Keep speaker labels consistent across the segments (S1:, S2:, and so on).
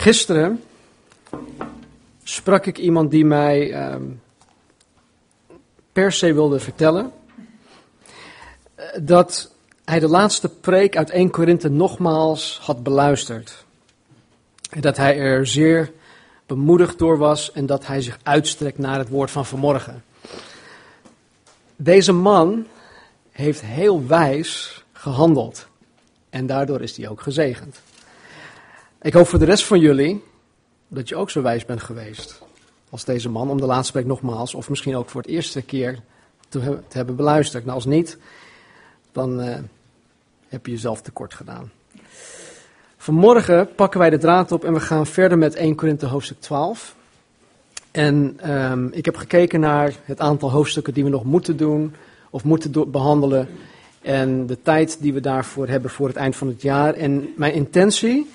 S1: Gisteren sprak ik iemand die mij ehm, per se wilde vertellen eh, dat hij de laatste preek uit 1 Korinthe nogmaals had beluisterd. En dat hij er zeer bemoedigd door was en dat hij zich uitstrekt naar het woord van vanmorgen. Deze man heeft heel wijs gehandeld en daardoor is hij ook gezegend. Ik hoop voor de rest van jullie dat je ook zo wijs bent geweest als deze man om de laatste preek nogmaals, of misschien ook voor het eerste keer te, hebben beluisterd. Nou, als niet, dan uh, heb je jezelf tekort gedaan. Vanmorgen pakken wij de draad op en we gaan verder met 1 Korinthe hoofdstuk 12. En um, ik heb gekeken naar het aantal hoofdstukken die we nog moeten doen of moeten behandelen. En de tijd die we daarvoor hebben voor het eind van het jaar. En mijn intentie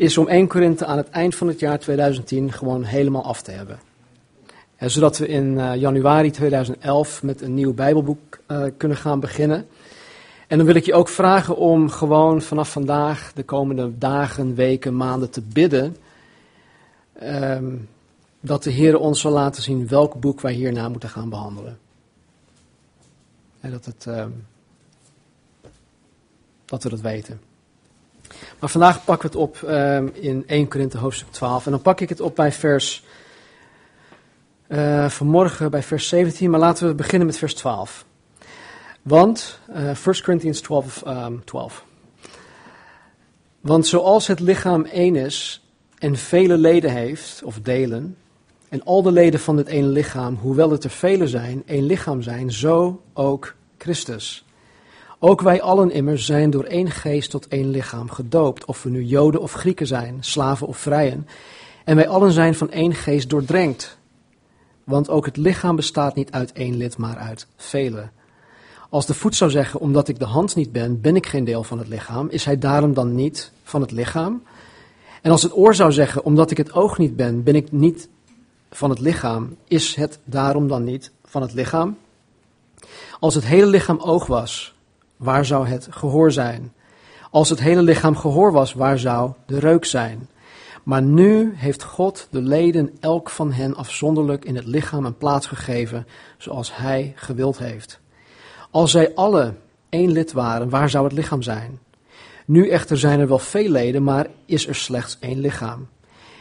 S1: is om 1 Korinthe aan het eind van het jaar 2010 gewoon helemaal af te hebben. En zodat we in uh, januari 2011 met een nieuw Bijbelboek uh, kunnen gaan beginnen. En dan wil ik je ook vragen om gewoon vanaf vandaag, de komende dagen, weken, maanden te bidden. Um, dat de Heer ons zal laten zien welk boek wij hierna moeten gaan behandelen. En dat, het, um, dat we dat weten. Maar vandaag pakken we het op um, in 1 Korinthe hoofdstuk 12. En dan pak ik het op bij vers. Uh, vanmorgen bij vers 17, maar laten we beginnen met vers 12. Want, uh, 1 Corinthians 12, um, 12. Want zoals het lichaam één is en vele leden heeft, of delen, en al de leden van het ene lichaam, hoewel het er vele zijn, één lichaam zijn, zo ook Christus. Ook wij allen immers zijn door één geest tot één lichaam gedoopt, of we nu Joden of Grieken zijn, slaven of vrijen. En wij allen zijn van één geest doordrenkt. Want ook het lichaam bestaat niet uit één lid, maar uit vele. Als de voet zou zeggen, omdat ik de hand niet ben, ben ik geen deel van het lichaam, is hij daarom dan niet van het lichaam? En als het oor zou zeggen, omdat ik het oog niet ben, ben ik niet van het lichaam, is het daarom dan niet van het lichaam? Als het hele lichaam oog was, waar zou het gehoor zijn? Als het hele lichaam gehoor was, waar zou de reuk zijn? Maar nu heeft God de leden elk van hen afzonderlijk in het lichaam een plaats gegeven, zoals Hij gewild heeft. Als zij alle één lid waren, waar zou het lichaam zijn? Nu echter zijn er wel veel leden, maar is er slechts één lichaam.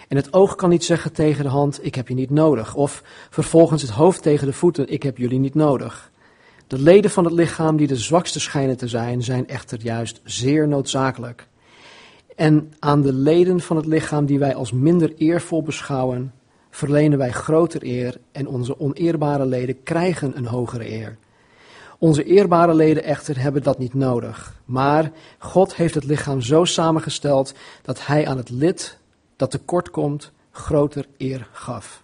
S1: En het oog kan niet zeggen tegen de hand, ik heb je niet nodig. Of vervolgens het hoofd tegen de voeten, ik heb jullie niet nodig. De leden van het lichaam die de zwakste schijnen te zijn, zijn echter juist zeer noodzakelijk. En aan de leden van het lichaam die wij als minder eervol beschouwen, verlenen wij groter eer en onze oneerbare leden krijgen een hogere eer. Onze eerbare leden echter hebben dat niet nodig. Maar God heeft het lichaam zo samengesteld dat hij aan het lid dat tekort komt groter eer gaf.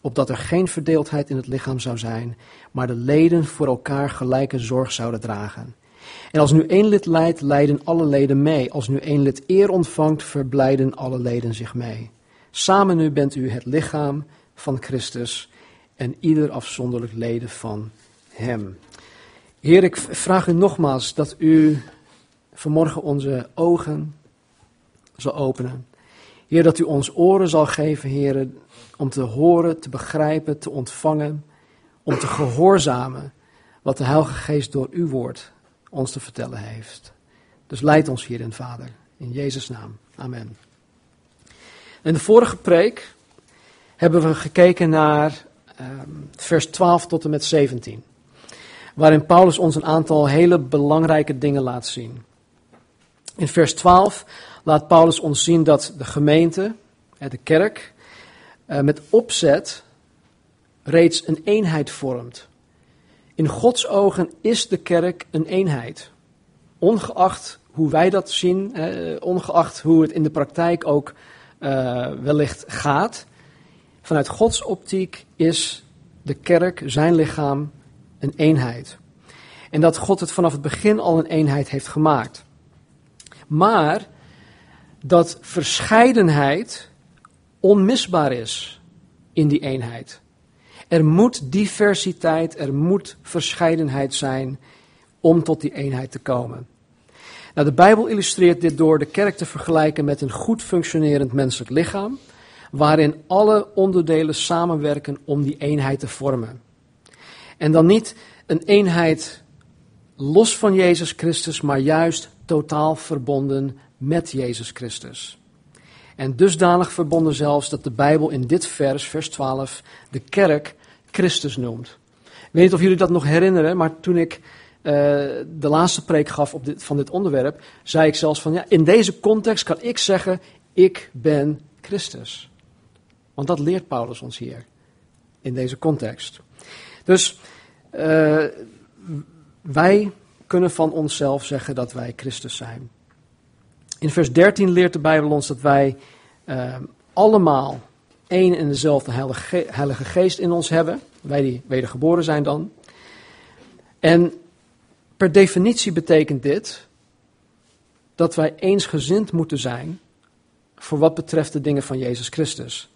S1: Opdat er geen verdeeldheid in het lichaam zou zijn, maar de leden voor elkaar gelijke zorg zouden dragen. En als nu één lid lijdt, lijden alle leden mee. Als nu één lid eer ontvangt, verblijden alle leden zich mee. Samen nu bent u het lichaam van Christus en ieder afzonderlijk leden van Hem. Heer, ik vraag u nogmaals dat u vanmorgen onze ogen zal openen. Heer, dat u ons oren zal geven, Heer, om te horen, te begrijpen, te ontvangen, om te gehoorzamen wat de Heilige Geest door uw woord ons te vertellen heeft. Dus leid ons hierin, Vader, in Jezus' naam. Amen. In de vorige preek hebben we gekeken naar um, vers 12 tot en met 17 waarin Paulus ons een aantal hele belangrijke dingen laat zien. In vers 12 laat Paulus ons zien dat de gemeente, de kerk, eh, met opzet reeds een eenheid vormt. In Gods ogen is de kerk een eenheid. Ongeacht hoe wij dat zien, ongeacht hoe het in de praktijk ook uh, wellicht gaat. Vanuit Gods optiek is de kerk, zijn lichaam, een eenheid. En dat God het vanaf het begin al een eenheid heeft gemaakt. Maar dat verscheidenheid onmisbaar is in die eenheid. Er moet diversiteit, er moet verscheidenheid zijn om tot die eenheid te komen. Nou, de Bijbel illustreert dit door de kerk te vergelijken met een goed functionerend menselijk lichaam, waarin alle onderdelen samenwerken om die eenheid te vormen. En dan niet een eenheid los van Jezus Christus, maar juist totaal verbonden met Jezus Christus. En dusdanig verbonden zelfs dat de Bijbel in dit vers, vers 12, de kerk Christus noemt. Ik weet niet of jullie dat nog herinneren, maar toen ik uh, de laatste preek gaf op dit, van dit onderwerp, zei ik zelfs van ja, in deze context kan ik zeggen, ik ben Christus. Want dat leert Paulus ons hier, in deze context. Dus uh, wij kunnen van onszelf zeggen dat wij Christus zijn. In vers 13 leert de Bijbel ons dat wij uh, allemaal één en dezelfde heilige, heilige Geest in ons hebben. Wij die wedergeboren zijn dan. En per definitie betekent dit dat wij eensgezind moeten zijn voor wat betreft de dingen van Jezus Christus.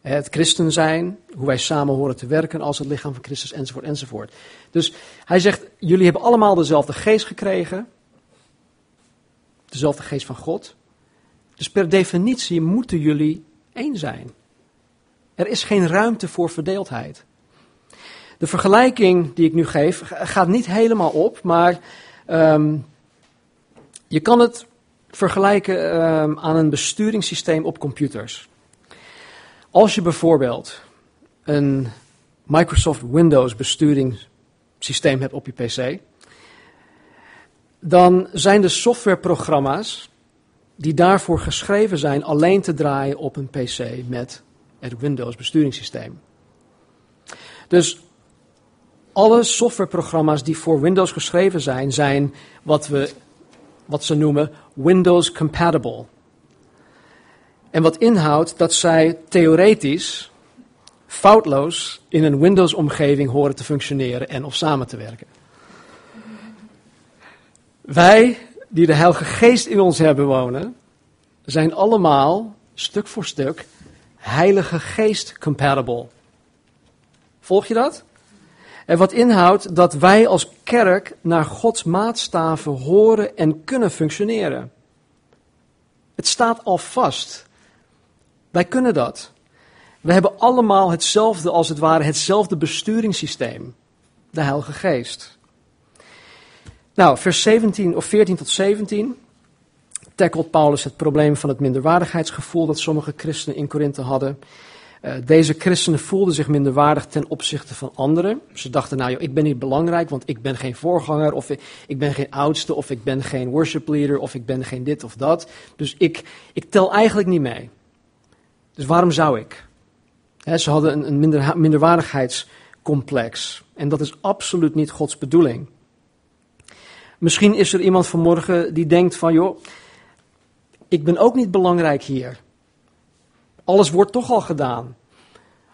S1: Het christen zijn, hoe wij samen horen te werken als het lichaam van Christus, enzovoort, enzovoort. Dus hij zegt, jullie hebben allemaal dezelfde geest gekregen, dezelfde geest van God. Dus per definitie moeten jullie één zijn. Er is geen ruimte voor verdeeldheid. De vergelijking die ik nu geef gaat niet helemaal op, maar um, je kan het vergelijken um, aan een besturingssysteem op computers. Als je bijvoorbeeld een Microsoft Windows besturingssysteem hebt op je PC, dan zijn de softwareprogramma's die daarvoor geschreven zijn alleen te draaien op een PC met het Windows besturingssysteem. Dus alle softwareprogramma's die voor Windows geschreven zijn, zijn wat, we, wat ze noemen Windows compatible. En wat inhoudt dat zij theoretisch foutloos in een Windows-omgeving horen te functioneren en of samen te werken. Wij, die de Heilige Geest in ons hebben wonen, zijn allemaal stuk voor stuk Heilige Geest compatible. Volg je dat? En wat inhoudt dat wij als kerk naar Gods maatstaven horen en kunnen functioneren. Het staat al vast. Wij kunnen dat. We hebben allemaal hetzelfde, als het ware, hetzelfde besturingssysteem. De Heilige Geest. Nou, vers 17 of 14 tot 17 tackelt Paulus het probleem van het minderwaardigheidsgevoel dat sommige christenen in Korinthe hadden. Uh, deze christenen voelden zich minderwaardig ten opzichte van anderen. Ze dachten, nou joh, ik ben niet belangrijk, want ik ben geen voorganger, of ik, ik, ben geen oudste, of ik ben geen worship leader, of ik ben geen dit of dat. Dus ik, ik tel eigenlijk niet mee. Dus waarom zou ik? ze hadden een, een minder, minderwaardigheidscomplex. En dat is absoluut niet Gods bedoeling. Misschien is er iemand vanmorgen die denkt van, joh, ik ben ook niet belangrijk hier. Alles wordt toch al gedaan.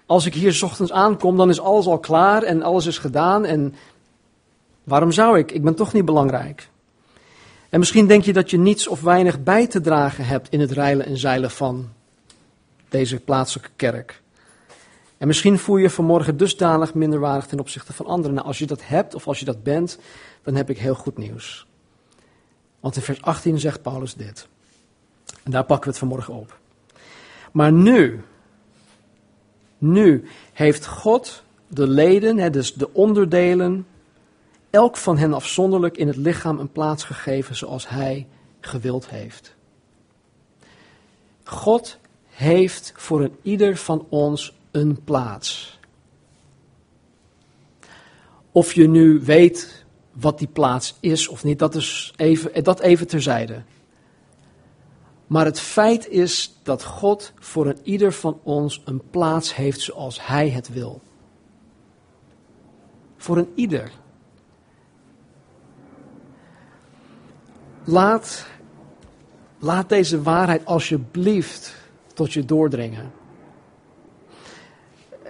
S1: Als ik hier s ochtends aankom, dan is alles al klaar en alles is gedaan. En waarom zou ik? Ik ben toch niet belangrijk. En misschien denk je dat je niets of weinig bij te dragen hebt in het reilen en zeilen van deze plaatselijke kerk. En misschien voel je je vanmorgen dusdanig minderwaardig ten opzichte van anderen. Nou, als je dat hebt of als je dat bent, dan heb ik heel goed nieuws. Want in vers 18 zegt Paulus dit. En daar pakken we het vanmorgen op. Maar nu, nu heeft God de leden, dus de onderdelen, elk van hen afzonderlijk in het lichaam een plaats gegeven zoals Hij gewild heeft. God heeft voor een ieder van ons een plaats. Of je nu weet wat die plaats is of niet, dat is even, dat even terzijde. Maar het feit is dat God voor een ieder van ons een plaats heeft zoals Hij het wil. Voor een ieder. Laat, laat deze waarheid alsjeblieft tot je doordringen.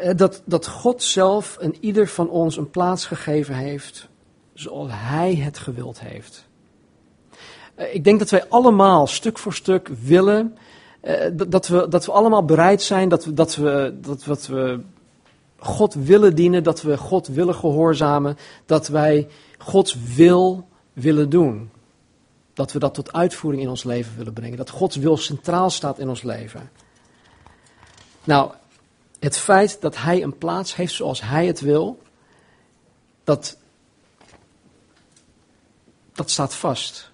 S1: Eh, dat, dat God zelf een ieder van ons een plaats gegeven heeft zoals Hij het gewild heeft. Eh, ik denk dat wij allemaal stuk voor stuk willen, eh, dat, we, dat we allemaal bereid zijn, dat we, dat, we, dat, dat we God willen dienen, dat we God willen gehoorzamen, dat wij Gods wil willen doen. Dat we dat tot uitvoering in ons leven willen brengen. Dat Gods wil centraal staat in ons leven. Nou, het feit dat Hij een plaats heeft zoals Hij het wil, dat, dat staat vast.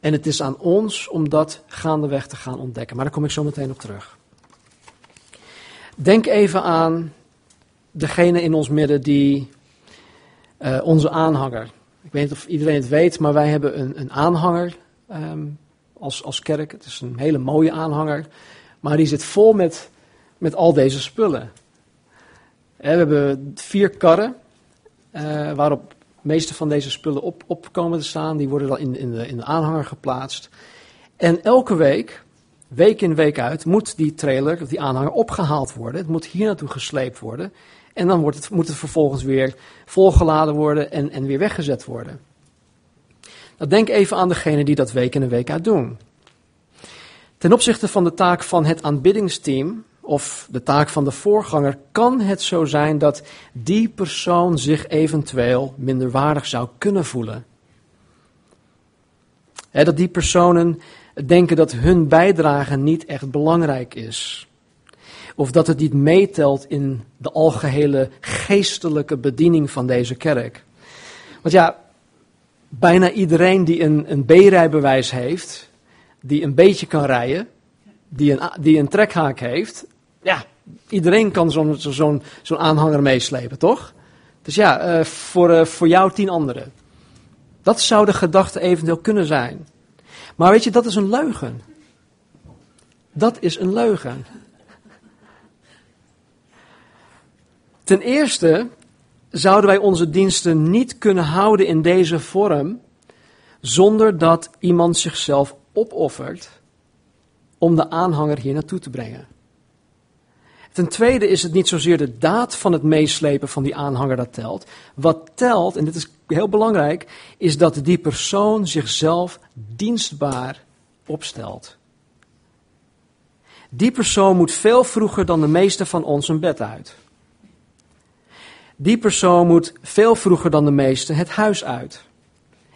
S1: En het is aan ons om dat gaandeweg te gaan ontdekken. Maar daar kom ik zo meteen op terug. Denk even aan degene in ons midden die uh, onze aanhanger. Ik weet niet of iedereen het weet, maar wij hebben een, een aanhanger um, als, als kerk. Het is een hele mooie aanhanger. Maar die zit vol met, met al deze spullen. We hebben vier karren uh, waarop de meeste van deze spullen op, op komen te staan. Die worden dan in, in, de, in de aanhanger geplaatst. En elke week, week in week uit, moet die trailer, of die aanhanger opgehaald worden. Het moet hier naartoe gesleept worden. En dan wordt het, moet het vervolgens weer volgeladen worden en, en weer weggezet worden. Nou, denk even aan degene die dat week in en week uit doen. Ten opzichte van de taak van het aanbiddingsteam of de taak van de voorganger, kan het zo zijn dat die persoon zich eventueel minderwaardig zou kunnen voelen. dat die personen denken dat hun bijdrage niet echt belangrijk is. Of dat het niet meetelt in de algehele geestelijke bediening van deze kerk. Want ja, bijna iedereen die een, een B-rijbewijs heeft, die een beetje kan rijden, die een, die een trekhaak heeft, ja, iedereen kan zo'n zo'n zo'n aanhanger meeslepen, toch? Dus ja, uh, voor, uh, voor jou tien anderen. Dat zou de gedachte eventueel kunnen zijn. Maar weet je, dat is een leugen. Dat is een leugen. Ten eerste zouden wij onze diensten niet kunnen houden in deze vorm zonder dat iemand zichzelf opoffert om de aanhanger hier naartoe te brengen. Ten tweede is het niet zozeer de daad van het meeslepen van die aanhanger dat telt. Wat telt, en dit is heel belangrijk, is dat die persoon zichzelf dienstbaar opstelt. Die persoon moet veel vroeger dan de meeste van ons een bed uit. Die persoon moet veel vroeger dan de meeste het huis uit.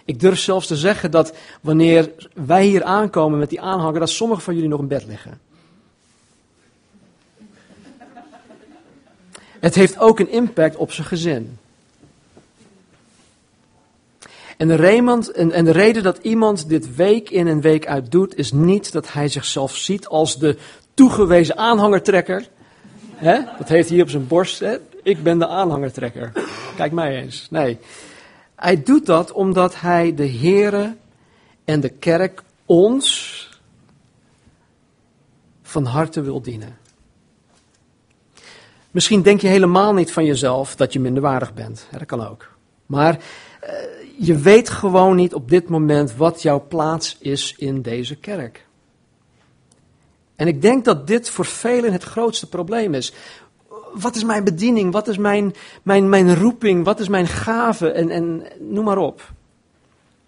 S1: Ik durf zelfs te zeggen dat wanneer wij hier aankomen met die aanhanger, dat sommigen van jullie nog in bed liggen. Het heeft ook een impact op zijn gezin. En de, Raymond, en, en de reden dat iemand dit week in en week uit doet, is niet dat hij zichzelf ziet als de toegewezen aanhangertrekker. Dat heeft hij op zijn borst. He? Ik ben de aanhangertrekker. Kijk mij eens. Nee. Hij doet dat omdat hij de Here en de kerk ons van harte wil dienen. Misschien denk je helemaal niet van jezelf dat je minderwaardig bent. dat kan ook. Maar uh, je weet gewoon niet op dit moment wat jouw plaats is in deze kerk. En ik denk dat dit voor velen het grootste probleem is. Wat is mijn bediening? Wat is mijn, mijn, mijn roeping? Wat is mijn gave? En, en noem maar op.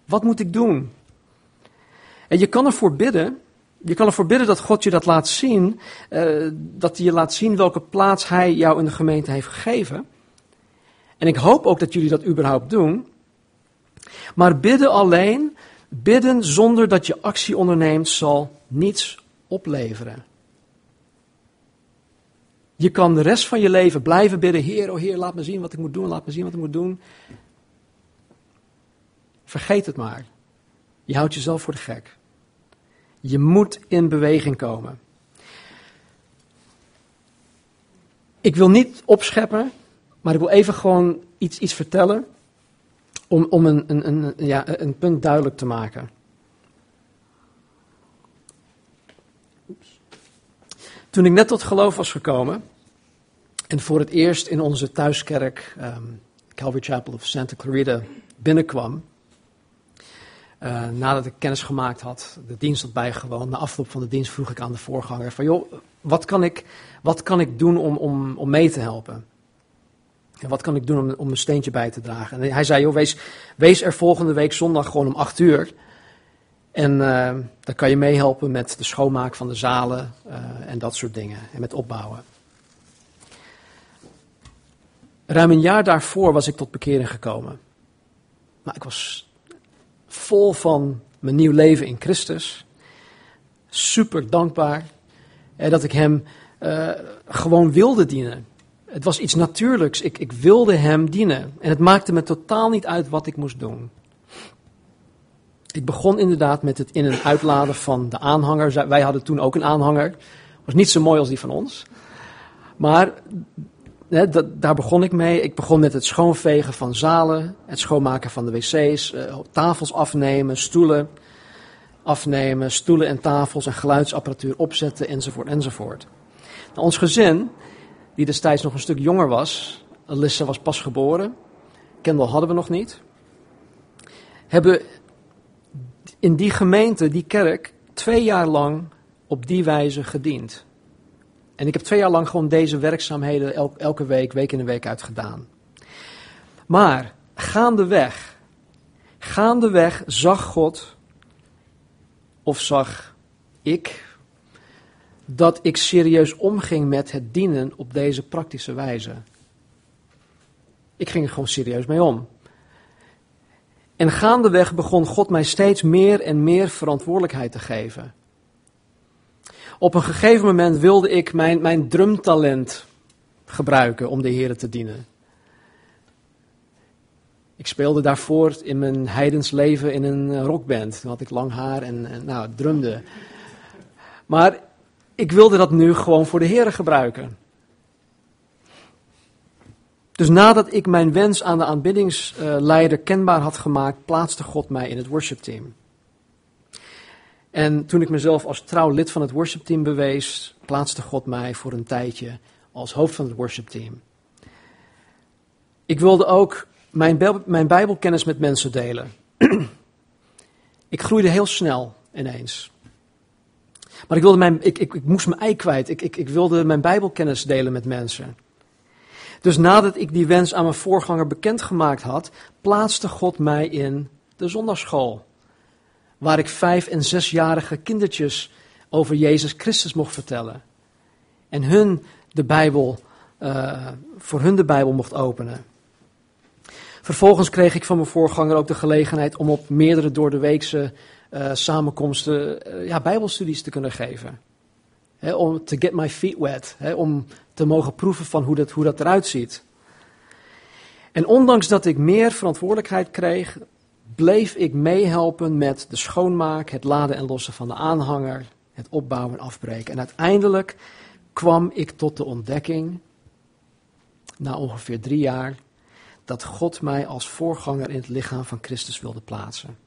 S1: Wat moet ik doen? En je kan ervoor bidden je kan ervoor bidden dat God je dat laat zien, uh, dat hij je laat zien welke plaats hij jou in de gemeente heeft gegeven. En ik hoop ook dat jullie dat überhaupt doen. Maar bidden alleen, bidden zonder dat je actie onderneemt, zal niets opleveren. Je kan de rest van je leven blijven bidden, Heer, oh Heer, laat me zien wat ik moet doen, laat me zien wat ik moet doen. Vergeet het maar. Je houdt jezelf voor de gek. Je moet in beweging komen. Ik wil niet opscheppen, maar ik wil even gewoon iets, iets vertellen om, om een, een, een, ja, een punt duidelijk te maken. Toen ik net tot geloof was gekomen en voor het eerst in onze thuiskerk, um, Calvary Chapel of Santa Clarita, binnenkwam, uh, nadat ik kennis gemaakt had, de dienst had bijgewoond, na afloop van de dienst vroeg ik aan de voorganger van, joh, wat kan ik, wat kan ik doen om, om, om mee te helpen? En wat kan ik doen om, om een steentje bij te dragen? En hij zei, joh, wees, wees er volgende week zondag gewoon om acht uur. En uh, dan kan je meehelpen met de schoonmaak van de zalen uh, en dat soort dingen. En met opbouwen. Ruim een jaar daarvoor was ik tot bekering gekomen. Maar ik was vol van mijn nieuw leven in Christus. Super dankbaar eh, dat ik Hem uh, gewoon wilde dienen. Het was iets natuurlijks. Ik, ik wilde Hem dienen. En het maakte me totaal niet uit wat ik moest doen. Ik begon inderdaad met het in- en uitladen van de aanhanger. Wij hadden toen ook een aanhanger. Was niet zo mooi als die van ons. Maar daar begon ik mee. Ik begon met het schoonvegen van zalen, het schoonmaken van de wc's, uh, tafels afnemen, stoelen afnemen, stoelen en tafels en geluidsapparatuur opzetten, enzovoort, enzovoort. Nou, ons gezin, die destijds nog een stuk jonger was, Alyssa was pas geboren, Kendall hadden we nog niet, hebben in die gemeente, die kerk, twee jaar lang op die wijze gediend. En ik heb twee jaar lang gewoon deze werkzaamheden elke week, week in de week uit gedaan. Maar gaandeweg, gaandeweg zag God, of zag ik, dat ik serieus omging met het dienen op deze praktische wijze. Ik ging er gewoon serieus mee om. En gaandeweg begon God mij steeds meer en meer verantwoordelijkheid te geven. Op een gegeven moment wilde ik mijn, mijn drumtalent gebruiken om de Heer te dienen. Ik speelde daarvoor in mijn heidens leven in een rockband. Toen had ik lang haar en, nou, drumde. Maar ik wilde dat nu gewoon voor de Heer gebruiken. Dus nadat ik mijn wens aan de aanbiddingsleider kenbaar had gemaakt, plaatste God mij in het worshipteam. En toen ik mezelf als trouw lid van het worshipteam bewees, plaatste God mij voor een tijdje als hoofd van het worshipteam. Ik wilde ook mijn, mijn Bijbelkennis met mensen delen. ik groeide heel snel ineens. Maar ik, wilde mijn, ik, ik, ik moest mijn ei kwijt. Ik, ik, ik wilde mijn Bijbelkennis delen met mensen. Dus nadat ik die wens aan mijn voorganger bekendgemaakt had, plaatste God mij in de zondagschool. Waar ik vijf- en zesjarige kindertjes over Jezus Christus mocht vertellen. En hun de Bijbel, uh, voor hun de Bijbel mocht openen. Vervolgens kreeg ik van mijn voorganger ook de gelegenheid om op meerdere door de weekse uh, samenkomsten uh, ja, Bijbelstudies te kunnen geven. Om to get my feet wet. Om te mogen proeven van hoe dat, hoe dat eruit ziet. En ondanks dat ik meer verantwoordelijkheid kreeg, bleef ik meehelpen met de schoonmaak, het laden en lossen van de aanhanger, het opbouwen en afbreken. En uiteindelijk kwam ik tot de ontdekking, na ongeveer drie jaar, dat God mij als voorganger in het lichaam van Christus wilde plaatsen.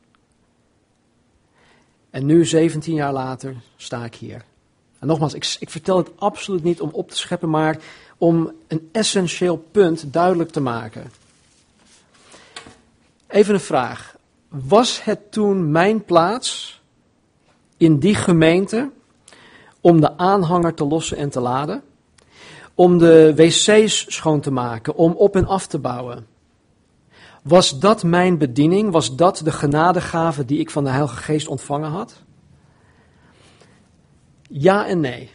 S1: En nu, 17 jaar later, sta ik hier. En nogmaals, ik, ik, vertel het absoluut niet om op te scheppen, maar om een essentieel punt duidelijk te maken. Even een vraag. Was het toen mijn plaats in die gemeente om de aanhanger te lossen en te laden? Om de wc's schoon te maken, om op en af te bouwen? Was dat mijn bediening? Was dat de genadegave die ik van de Heilige Geest ontvangen had? Ja en nee.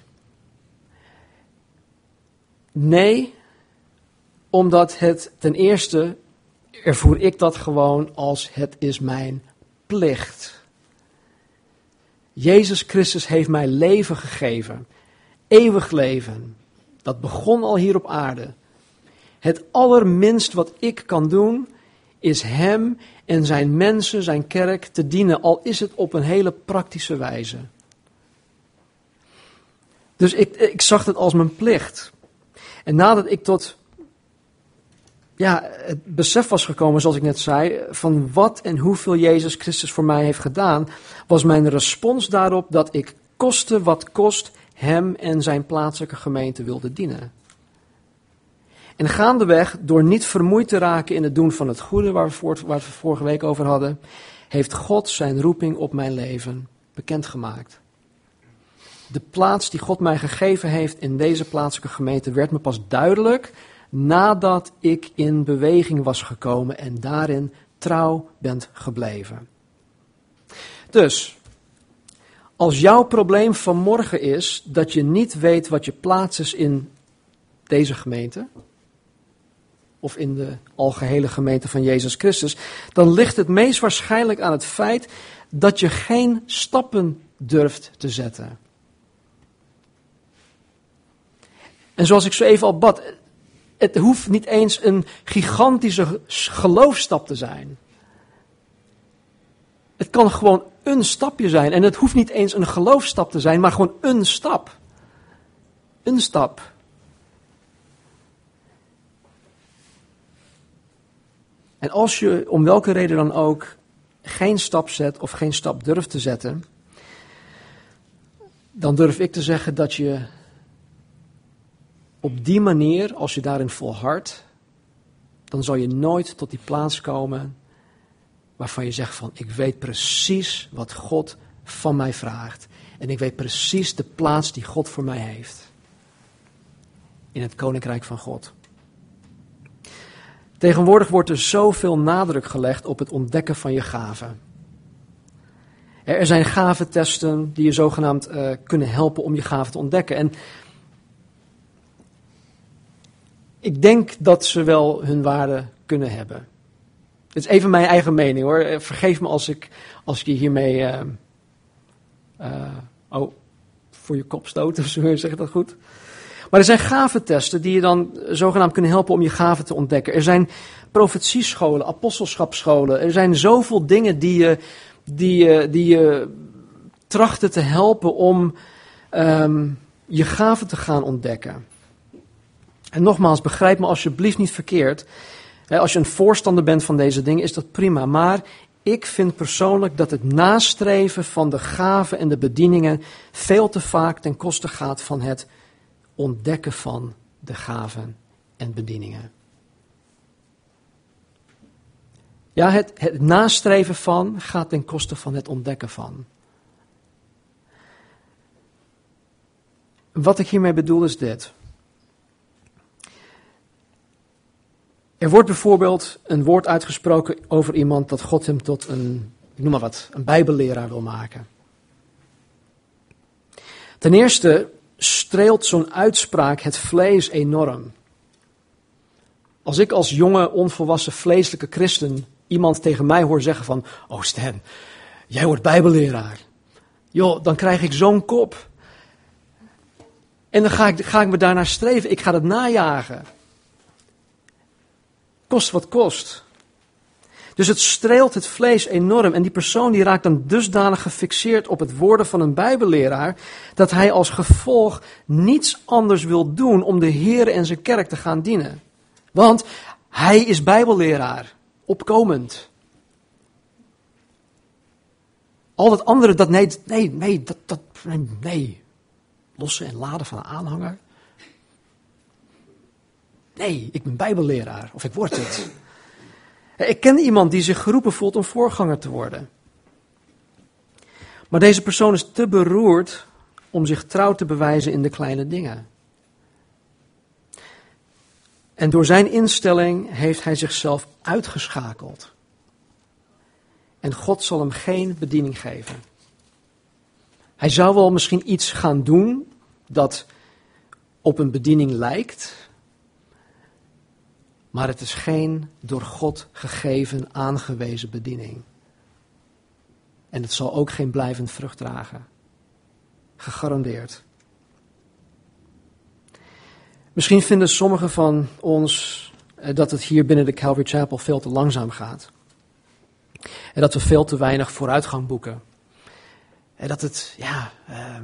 S1: Nee, omdat het ten eerste ervoer ik dat gewoon als het is mijn plicht. Jezus Christus heeft mij leven gegeven, eeuwig leven. Dat begon al hier op aarde. Het allerminst wat ik kan doen, is Hem en zijn mensen, zijn kerk te dienen, al is het op een hele praktische wijze. Dus ik, ik zag het als mijn plicht. En nadat ik tot ja, het besef was gekomen, zoals ik net zei, van wat en hoeveel Jezus Christus voor mij heeft gedaan, was mijn respons daarop dat ik koste wat kost Hem en zijn plaatselijke gemeente wilde dienen. En gaandeweg, door niet vermoeid te raken in het doen van het goede, waar we, waar we vorige week over hadden, heeft God zijn roeping op mijn leven bekendgemaakt. De plaats die God mij gegeven heeft in deze plaatselijke gemeente werd me pas duidelijk nadat ik in beweging was gekomen en daarin trouw bent gebleven. Dus, als jouw probleem vanmorgen is dat je niet weet wat je plaats is in deze gemeente, of in de algehele gemeente van Jezus Christus, dan ligt het meest waarschijnlijk aan het feit dat je geen stappen durft te zetten. En zoals ik zo even al bad, het hoeft niet eens een gigantische geloofstap te zijn. Het kan gewoon een stapje zijn. En het hoeft niet eens een geloofstap te zijn, maar gewoon een stap. Een stap. En als je om welke reden dan ook geen stap zet of geen stap durft te zetten, dan durf ik te zeggen dat je op die manier, als je daarin volhardt, dan zal je nooit tot die plaats komen waarvan je zegt van ik weet precies wat God van mij vraagt. En ik weet precies de plaats die God voor mij heeft. In het koninkrijk van God. Tegenwoordig wordt er zoveel nadruk gelegd op het ontdekken van je gaven. Er zijn gaventesten die je zogenaamd uh, kunnen helpen om je gaven te ontdekken. En ik denk dat ze wel hun waarde kunnen hebben. Dit is even mijn eigen mening hoor. Eh, vergeef me als ik, als ik je hiermee. Uh, uh, oh, voor je kop stoot of zo, zeg dat goed? Maar er zijn gaventesten die je dan zogenaamd kunnen helpen om je gaven te ontdekken. Er zijn profetiescholen, apostelschapsscholen. Er zijn zoveel dingen die je, die je, die je trachten te helpen om um, je gaven te gaan ontdekken. En nogmaals, begrijp me alsjeblieft niet verkeerd. Als je een voorstander bent van deze dingen, is dat prima. Maar ik vind persoonlijk dat het nastreven van de gaven en de bedieningen veel te vaak ten koste gaat van het ontdekken van de gaven en bedieningen. Ja, het, het nastreven van gaat ten koste van het ontdekken van. Wat ik hiermee bedoel is dit. Er wordt bijvoorbeeld een woord uitgesproken over iemand dat God hem tot een, ik noem maar wat, een bijbelleraar wil maken. Ten eerste streelt zo'n uitspraak het vlees enorm. Als ik als jonge, onvolwassen, vleeselijke christen iemand tegen mij hoor zeggen van, oh Stan, jij wordt bijbelleraar. Joh, dan krijg ik zo'n kop. En dan ga ik, ga ik me daarnaar streven. Ik ga het najagen. Kost wat kost. Dus het streelt het vlees enorm. En die persoon die raakt dan dusdanig gefixeerd op het woorden van een bijbelleraar, dat hij als gevolg niets anders wil doen om de Heer en zijn kerk te gaan dienen. Want hij is bijbelleraar, opkomend. Al dat andere, dat nee, nee, nee, dat, dat, nee, nee. Lossen en laden van een aanhanger. Nee, ik ben bijbelleraar, of ik word het. Ik ken iemand die zich geroepen voelt om voorganger te worden. Maar deze persoon is te beroerd om zich trouw te bewijzen in de kleine dingen. En door zijn instelling heeft hij zichzelf uitgeschakeld. En God zal hem geen bediening geven. Hij zou wel misschien iets gaan doen dat op een bediening lijkt, maar het is geen door God gegeven, aangewezen bediening. En het zal ook geen blijvend vrucht dragen. Gegarandeerd. Misschien vinden sommigen van ons eh, dat het hier binnen de Calvary Chapel veel te langzaam gaat. En dat we veel te weinig vooruitgang boeken. En dat het, ja, uh,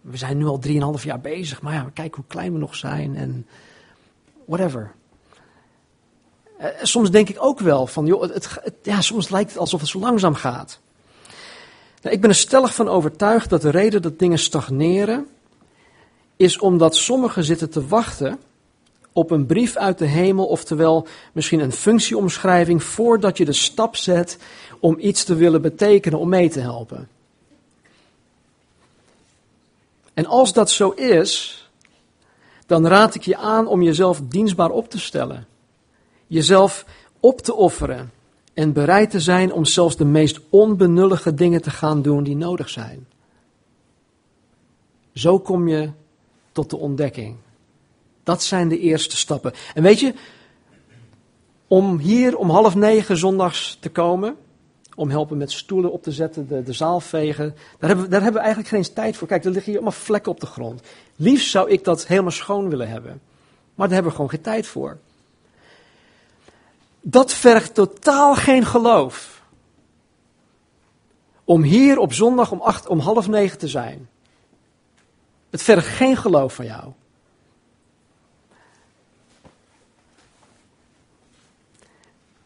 S1: we zijn nu al drieënhalf jaar bezig, maar ja, kijk hoe klein we nog zijn en whatever. Uh, soms denk ik ook wel van, joh, het, ja, soms lijkt het alsof het zo langzaam gaat. Nou, ik ben er stellig van overtuigd dat de reden dat dingen stagneren, is omdat sommigen zitten te wachten op een brief uit de hemel, oftewel misschien een functieomschrijving, voordat je de stap zet om iets te willen betekenen, om mee te helpen. En als dat zo is, dan raad ik je aan om jezelf dienstbaar op te stellen jezelf op te offeren en bereid te zijn om zelfs de meest onbenullige dingen te gaan doen die nodig zijn. Zo kom je tot de ontdekking. Dat zijn de eerste stappen. En weet je, om hier om half negen zondags te komen, om helpen met stoelen op te zetten, de, de zaal vegen. Daar hebben, we, daar hebben we eigenlijk geen tijd voor. Kijk, er liggen hier allemaal vlekken op de grond. Liefst zou ik dat helemaal schoon willen hebben. Maar daar hebben we gewoon geen tijd voor. Dat vergt totaal geen geloof. Om hier op zondag om, om half negen te zijn. Het vergt geen geloof van jou.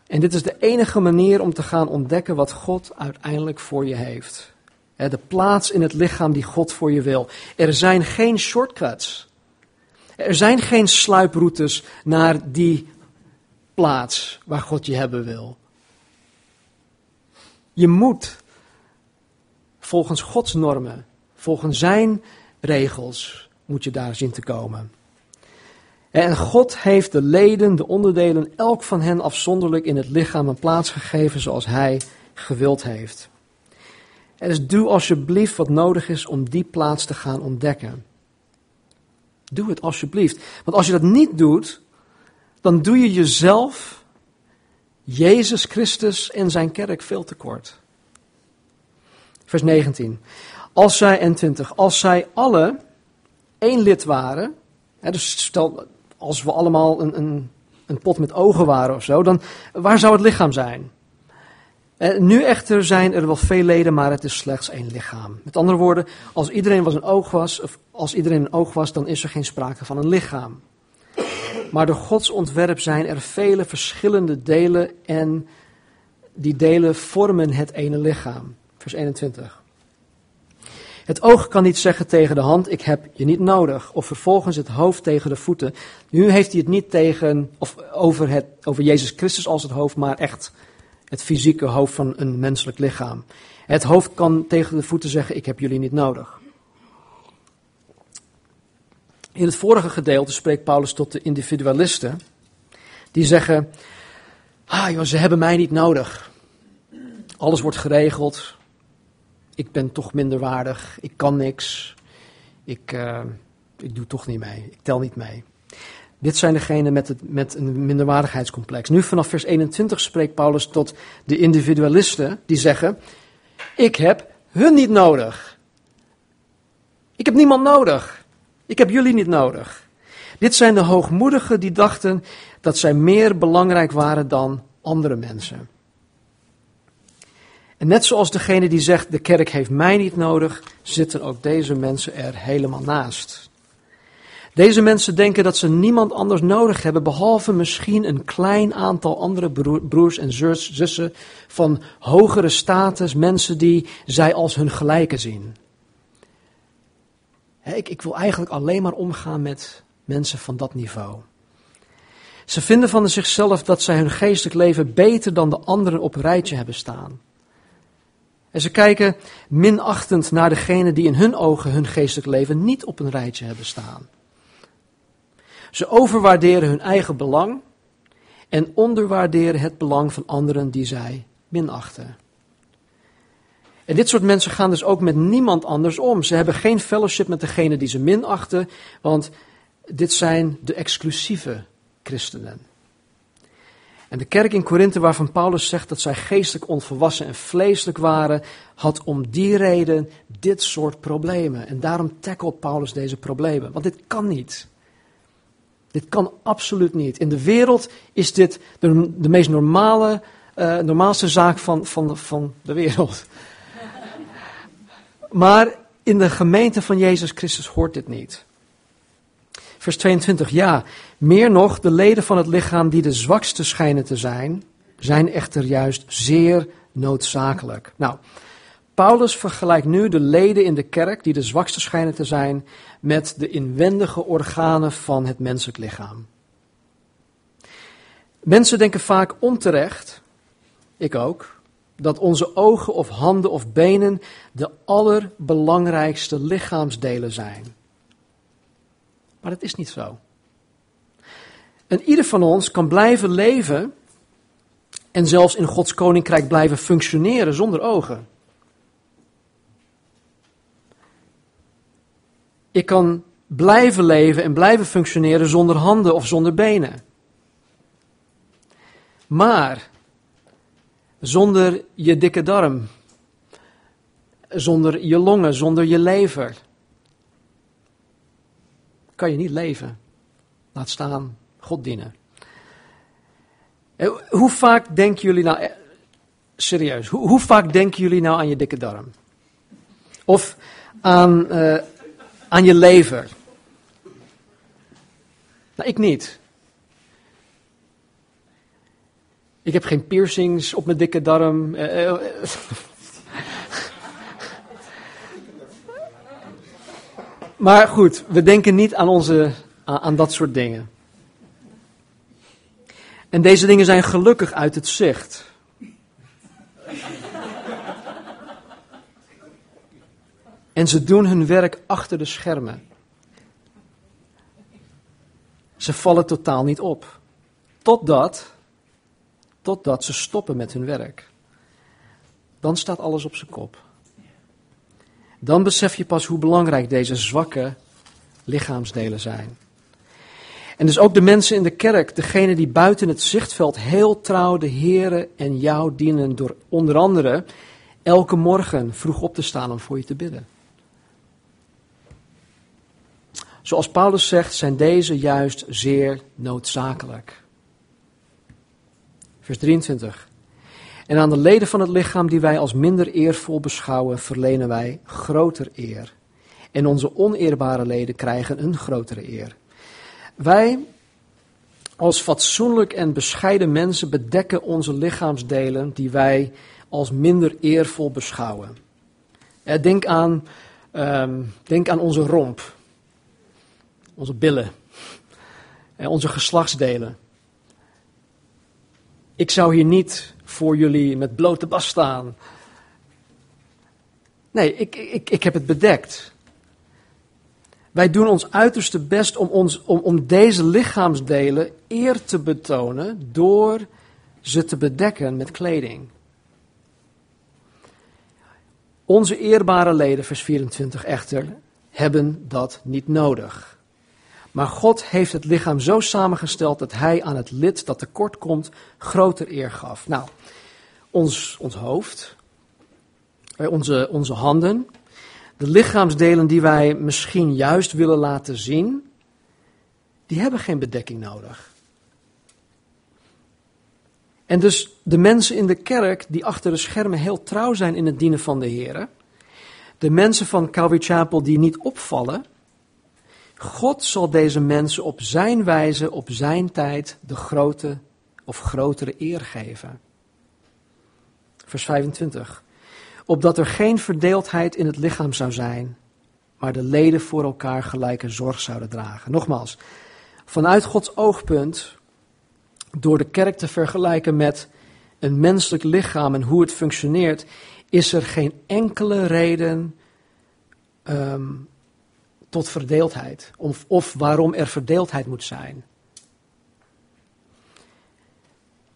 S1: En dit is de enige manier om te gaan ontdekken wat God uiteindelijk voor je heeft. De plaats in het lichaam die God voor je wil. Er zijn geen shortcuts. Er zijn geen sluiproutes naar die plaats waar God je hebben wil. Je moet volgens Gods normen, volgens zijn regels, moet je daar zien te komen. En God heeft de leden, de onderdelen, elk van hen afzonderlijk in het lichaam een plaats gegeven zoals Hij gewild heeft. En dus doe alsjeblieft wat nodig is om die plaats te gaan ontdekken. Doe het alsjeblieft. Want als je dat niet doet, dan doe je jezelf, Jezus Christus en zijn kerk veel tekort. Vers 19. Als zij, en 20. Als zij alle één lid waren, hè, dus stel, als we allemaal een, een, een pot met ogen waren of zo, dan waar zou het lichaam zijn? Eh, nu echter zijn er wel veel leden, maar het is slechts één lichaam. Met andere woorden, als iedereen was een oog was, of als iedereen een oog was, dan is er geen sprake van een lichaam. Maar door Gods ontwerp zijn er vele verschillende delen en die delen vormen het ene lichaam. Vers 21. Het oog kan niet zeggen tegen de hand, ik heb je niet nodig. Of vervolgens het hoofd tegen de voeten. Nu heeft hij het niet tegen, of over, het, over Jezus Christus als het hoofd, maar echt het fysieke hoofd van een menselijk lichaam. Het hoofd kan tegen de voeten zeggen, ik heb jullie niet nodig. In het vorige gedeelte spreekt Paulus tot de individualisten. Die zeggen, ah joh, ze hebben mij niet nodig. Alles wordt geregeld ik ben toch minder waardig, ik kan niks, ik, uh, ik doe toch niet mee, ik tel niet mee. Dit zijn degenen met, met een minderwaardigheidscomplex. Nu vanaf vers 21 spreekt Paulus tot de individualisten die zeggen, ik heb hun niet nodig. Ik heb niemand nodig. Ik heb jullie niet nodig. Dit zijn de hoogmoedigen die dachten dat zij meer belangrijk waren dan andere mensen. En net zoals degene die zegt, de kerk heeft mij niet nodig, zitten ook deze mensen er helemaal naast. Deze mensen denken dat ze niemand anders nodig hebben, behalve misschien een klein aantal andere broers en zussen van hogere status, mensen die zij als hun gelijken zien. Ik, ik wil eigenlijk alleen maar omgaan met mensen van dat niveau. Ze vinden van zichzelf dat zij hun geestelijk leven beter dan de anderen op een rijtje hebben staan. En ze kijken minachtend naar degene die in hun ogen hun geestelijk leven niet op een rijtje hebben staan. Ze overwaarderen hun eigen belang en onderwaarderen het belang van anderen die zij minachten. En dit soort mensen gaan dus ook met niemand anders om. Ze hebben geen fellowship met degene die ze minachten, want dit zijn de exclusieve christenen. En de kerk in Korinthe, waarvan Paulus zegt dat zij geestelijk onvolwassen en vleeselijk waren, had om die reden dit soort problemen. En daarom tackelt Paulus deze problemen. Want dit kan niet. Dit kan absoluut niet. In de wereld is dit de, meest normale, uh, normaalste zaak van, van, van de wereld. Maar in de gemeente van Jezus Christus hoort dit niet. Vers 22, ja, meer nog, de leden van het lichaam die de zwakste schijnen te zijn, zijn echter juist zeer noodzakelijk. Nou, Paulus vergelijkt nu de leden in de kerk die de zwakste schijnen te zijn met de inwendige organen van het menselijk lichaam. Mensen denken vaak onterecht, ik ook, dat onze ogen of handen of benen de allerbelangrijkste lichaamsdelen zijn. Maar dat is niet zo. En ieder van ons kan blijven leven en zelfs in Gods koninkrijk blijven functioneren zonder ogen. Ik kan blijven leven en blijven functioneren zonder handen of zonder benen. Maar zonder je dikke darm, zonder je longen, zonder je lever, kan je niet leven. Laat staan, God dienen. Eh, hoe vaak denken jullie nou, eh, serieus, hoe, vaak denken jullie nou aan je dikke darm? Of aan, uh, aan je lever? Nou, ik niet. Ik heb geen piercings op mijn dikke darm. maar goed, we denken niet aan, onze, aan dat soort dingen. En deze dingen zijn gelukkig uit het zicht. En ze doen hun werk achter de schermen. Ze vallen totaal niet op. Totdat, totdat ze stoppen met hun werk. Dan staat alles op zijn kop. Dan besef je pas hoe belangrijk deze zwakke lichaamsdelen zijn. En dus ook de mensen in de kerk, degene die buiten het zichtveld heel trouw de Here en jou dienen door onder andere elke morgen vroeg op te staan om voor je te bidden. Zoals Paulus zegt, zijn deze juist zeer noodzakelijk. Vers 23. En aan de leden van het lichaam die wij als minder eervol beschouwen, verlenen wij groter eer. En onze oneerbare leden krijgen een grotere eer. Wij als fatsoenlijk en bescheiden mensen bedekken onze lichaamsdelen die wij als minder eervol beschouwen. Denk aan, ehm, denk aan onze romp, onze billen, onze geslachtsdelen. Ik zou hier niet voor jullie met blote bas staan. Nee, ik, ik, ik heb het bedekt. Wij doen ons uiterste best om, ons, om, om deze lichaamsdelen eer te betonen door ze te bedekken met kleding. Onze eerbare leden, vers 24 echter, hebben dat niet nodig. Maar God heeft het lichaam zo samengesteld dat hij aan het lid dat tekort komt groter eer gaf. Nou, ons, ons hoofd, eh, onze, onze handen, de lichaamsdelen die wij misschien juist willen laten zien, die hebben geen bedekking nodig. En dus de mensen in de kerk die achter de schermen heel trouw zijn in het dienen van de Heer, de mensen van Calvary Chapel die niet opvallen, God zal deze mensen op zijn wijze, op zijn tijd, de grote of grotere eer geven. Vers 25 opdat er geen verdeeldheid in het lichaam zou zijn, maar de leden voor elkaar gelijke zorg zouden dragen. Nogmaals, vanuit Gods oogpunt, door de kerk te vergelijken met een menselijk lichaam en hoe het functioneert, is er geen enkele reden um, tot verdeeldheid. Of, of waarom er verdeeldheid moet zijn.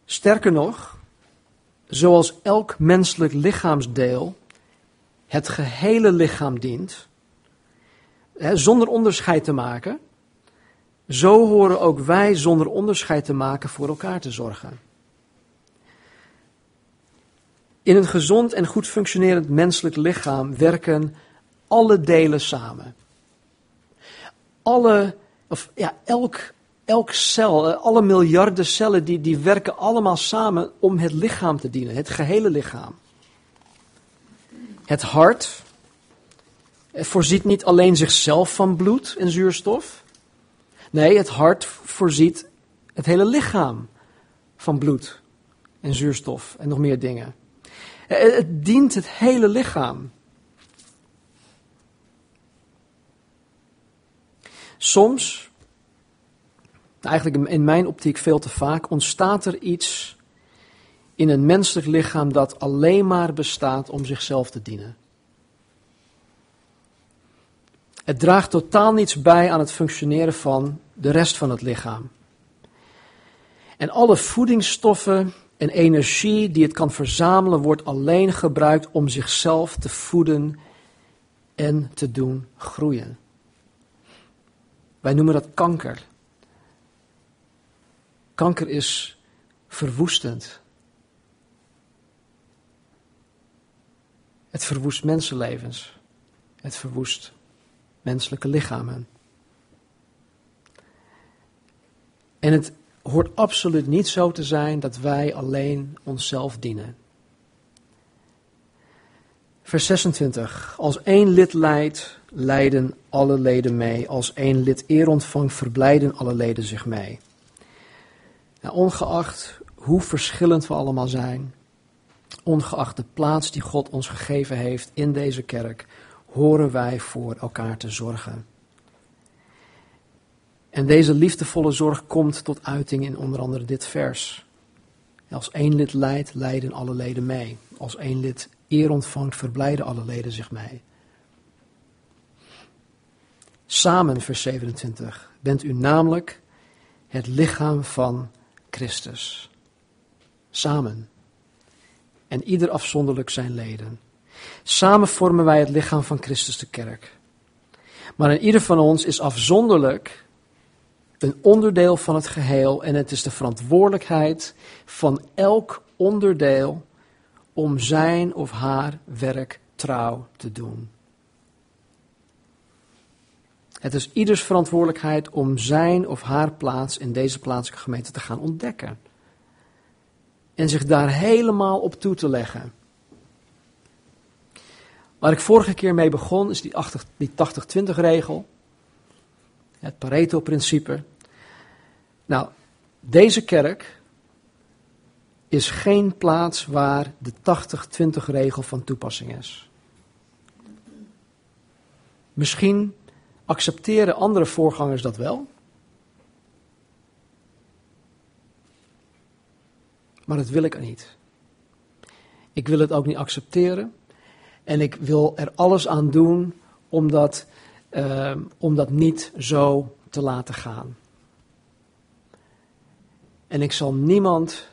S1: Sterker nog, zoals elk menselijk lichaamsdeel het gehele lichaam dient, hè, zonder onderscheid te maken, zo horen ook wij zonder onderscheid te maken voor elkaar te zorgen. In een gezond en goed functionerend menselijk lichaam werken alle delen samen. Alle, of ja, elk elk cel, eh, alle miljarden cellen, die, die werken allemaal samen om het lichaam te dienen, het gehele lichaam. Het hart voorziet niet alleen zichzelf van bloed en zuurstof. Nee, het hart voorziet het hele lichaam van bloed en zuurstof en nog meer dingen. Eh, het dient het hele lichaam. Soms eigenlijk in mijn optiek veel te vaak, ontstaat er iets in een menselijk lichaam dat alleen maar bestaat om zichzelf te dienen. Het draagt totaal niets bij aan het functioneren van de rest van het lichaam. En alle voedingsstoffen en energie die het kan verzamelen, wordt alleen gebruikt om zichzelf te voeden en te doen groeien. Wij noemen dat kanker. Kanker is verwoestend. Het verwoest mensenlevens. Het verwoest menselijke lichamen. En het hoort absoluut niet zo te zijn dat wij alleen onszelf dienen. Vers 26. Als één lid leidt, leiden alle leden mee. Als één lid eer ontvangt, verblijden alle leden zich mee. Ongeacht hoe verschillend we allemaal zijn, ongeacht de plaats die God ons gegeven heeft in deze kerk, horen wij voor elkaar te zorgen. En deze liefdevolle zorg komt tot uiting in onder andere dit vers. Als één lid leidt, leiden alle leden mee. Als één lid eer ontvangt, verblijden alle leden zich mee. Samen, vers 27, bent u namelijk het lichaam van Christus. Samen. En ieder afzonderlijk zijn leden. Samen vormen wij het lichaam van Christus de kerk. Maar in ieder van ons is afzonderlijk een onderdeel van het geheel en het is de verantwoordelijkheid van elk onderdeel om zijn of haar werk trouw te doen. Het is ieders verantwoordelijkheid om zijn of haar plaats in deze plaatselijke gemeente te gaan ontdekken. En zich daar helemaal op toe te leggen. Waar ik vorige keer mee begon is die 80-20 regel. Het Pareto-principe. Nou, deze kerk is geen plaats waar de 80-20 regel van toepassing is. Misschien accepteren andere voorgangers dat wel. Maar dat wil ik niet. Ik wil het ook niet accepteren. En ik wil er alles aan doen om dat, uh, om dat niet zo te laten gaan. En ik zal niemand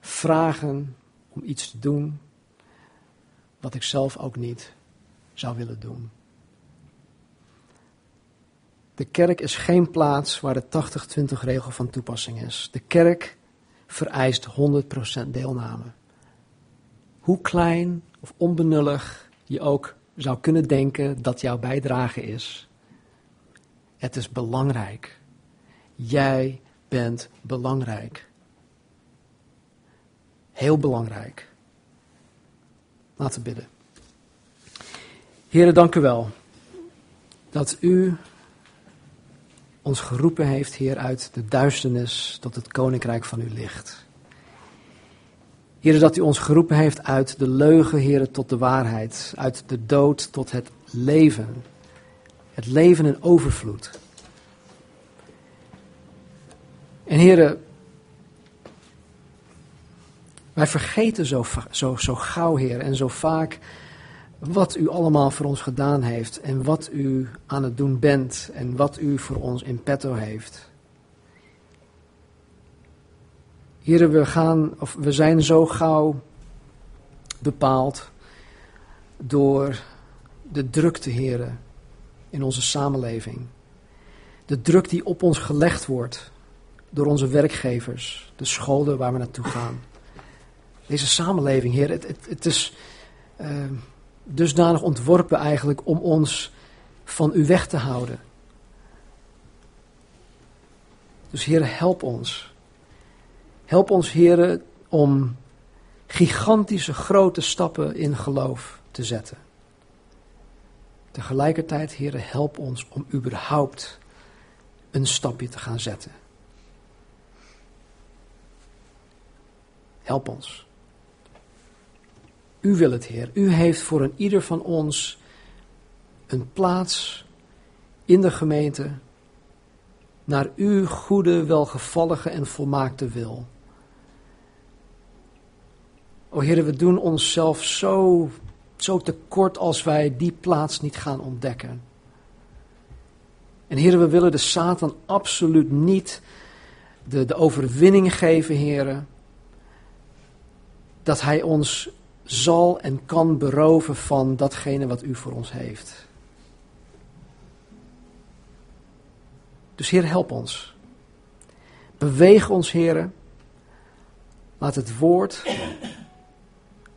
S1: vragen om iets te doen wat ik zelf ook niet zou willen doen. De kerk is geen plaats waar de 80-20 regel van toepassing is. De kerk vereist 100% deelname. Hoe klein of onbenullig je ook zou kunnen denken dat jouw bijdrage is. Het is belangrijk. Jij bent belangrijk. Heel belangrijk. Laten we bidden. Heren, dank u wel dat u ons geroepen heeft, Heer, uit de duisternis tot het koninkrijk van uw licht. Heer, dat u ons geroepen heeft uit de leugen, Heer, tot de waarheid, uit de dood tot het leven. Het leven in overvloed. En heren, wij vergeten zo, zo, zo gauw, Heer, en zo vaak wat u allemaal voor ons gedaan heeft en wat u aan het doen bent en wat u voor ons in petto heeft. Heren, we, gaan, of we zijn zo gauw bepaald door de drukte, heren, in onze samenleving. De druk die op ons gelegd wordt door onze werkgevers, de scholen waar we naartoe gaan. Deze samenleving, Heer, het, het, is uh, dusdanig ontworpen eigenlijk om ons van u weg te houden. Dus Heer, help ons. Help ons, Heer, om gigantische grote stappen in geloof te zetten. Tegelijkertijd, Heer, help ons om überhaupt een stapje te gaan zetten. Help ons. U wil het, Heer. U heeft voor een ieder van ons een plaats in de gemeente naar uw goede, welgevallige en volmaakte wil. O Heer, we doen onszelf zo, zo tekort als wij die plaats niet gaan ontdekken. En Heer, we willen de Satan absoluut niet de, de overwinning geven, Heer, dat hij ons zal en kan beroven van datgene wat u voor ons heeft. Dus Heer, help ons. Beweeg ons, Heer. Laat het woord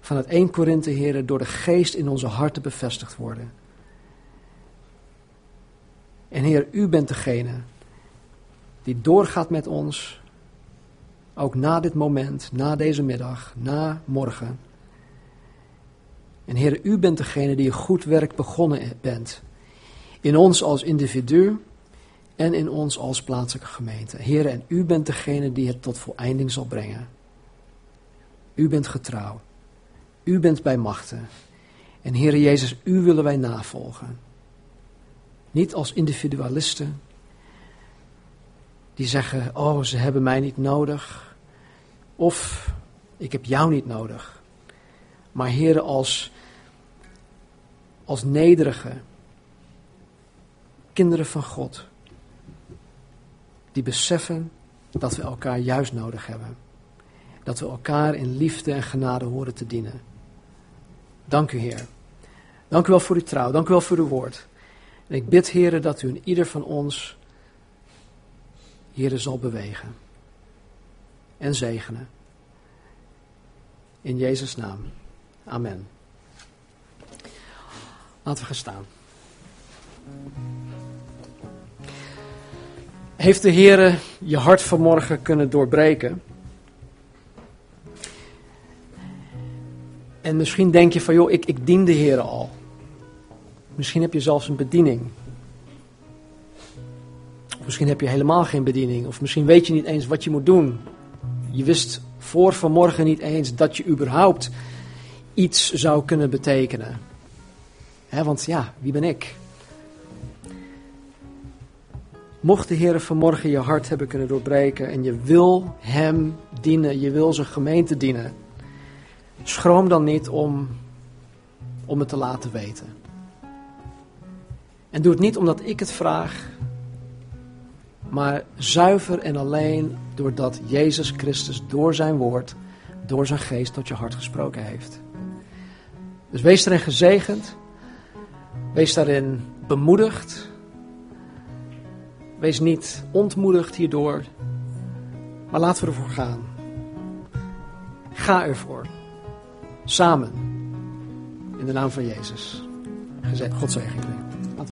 S1: Vanuit 1 Korinthe, Heer, door de geest in onze harten bevestigd worden. En Heer, u bent degene die doorgaat met ons, ook na dit moment, na deze middag, na morgen. En Heer, u bent degene die een goed werk begonnen bent. In ons als individu en in ons als plaatselijke gemeente. Heer, en u bent degene die het tot voleinding zal brengen. U bent getrouw. U bent bij machten. En Heer Jezus, u willen wij navolgen. Niet als individualisten die zeggen, oh ze hebben mij niet nodig. Of ik heb jou niet nodig. Maar Heer, als, als nederige kinderen van God. Die beseffen dat we elkaar juist nodig hebben. Dat we elkaar in liefde en genade horen te dienen. Dank u, Heer. Dank u wel voor uw trouw. Dank u wel voor uw woord. En ik bid, Heer, dat u in ieder van ons, Heer, zal bewegen. En zegenen. In Jezus' naam. Amen. Laten we gaan staan. Heeft de Heer je hart vanmorgen kunnen doorbreken? En misschien denk je van, joh, ik, ik dien de Heer al. Misschien heb je zelfs een bediening. Of misschien heb je helemaal geen bediening. Of misschien weet je niet eens wat je moet doen. Je wist voor vanmorgen niet eens dat je überhaupt iets zou kunnen betekenen. Want ja, wie ben ik? Mocht de Heer vanmorgen je hart hebben kunnen doorbreken en je wil Hem dienen, je wil zijn gemeente dienen, schroom dan niet om, om het te laten weten. En doe het niet omdat ik het vraag, maar zuiver en alleen doordat Jezus Christus door zijn woord, door zijn geest tot je hart gesproken heeft. Dus wees daarin gezegend, wees daarin bemoedigd, wees niet ontmoedigd hierdoor, maar laten we ervoor gaan. Ga ervoor, samen, in de naam van Jezus. God zegen.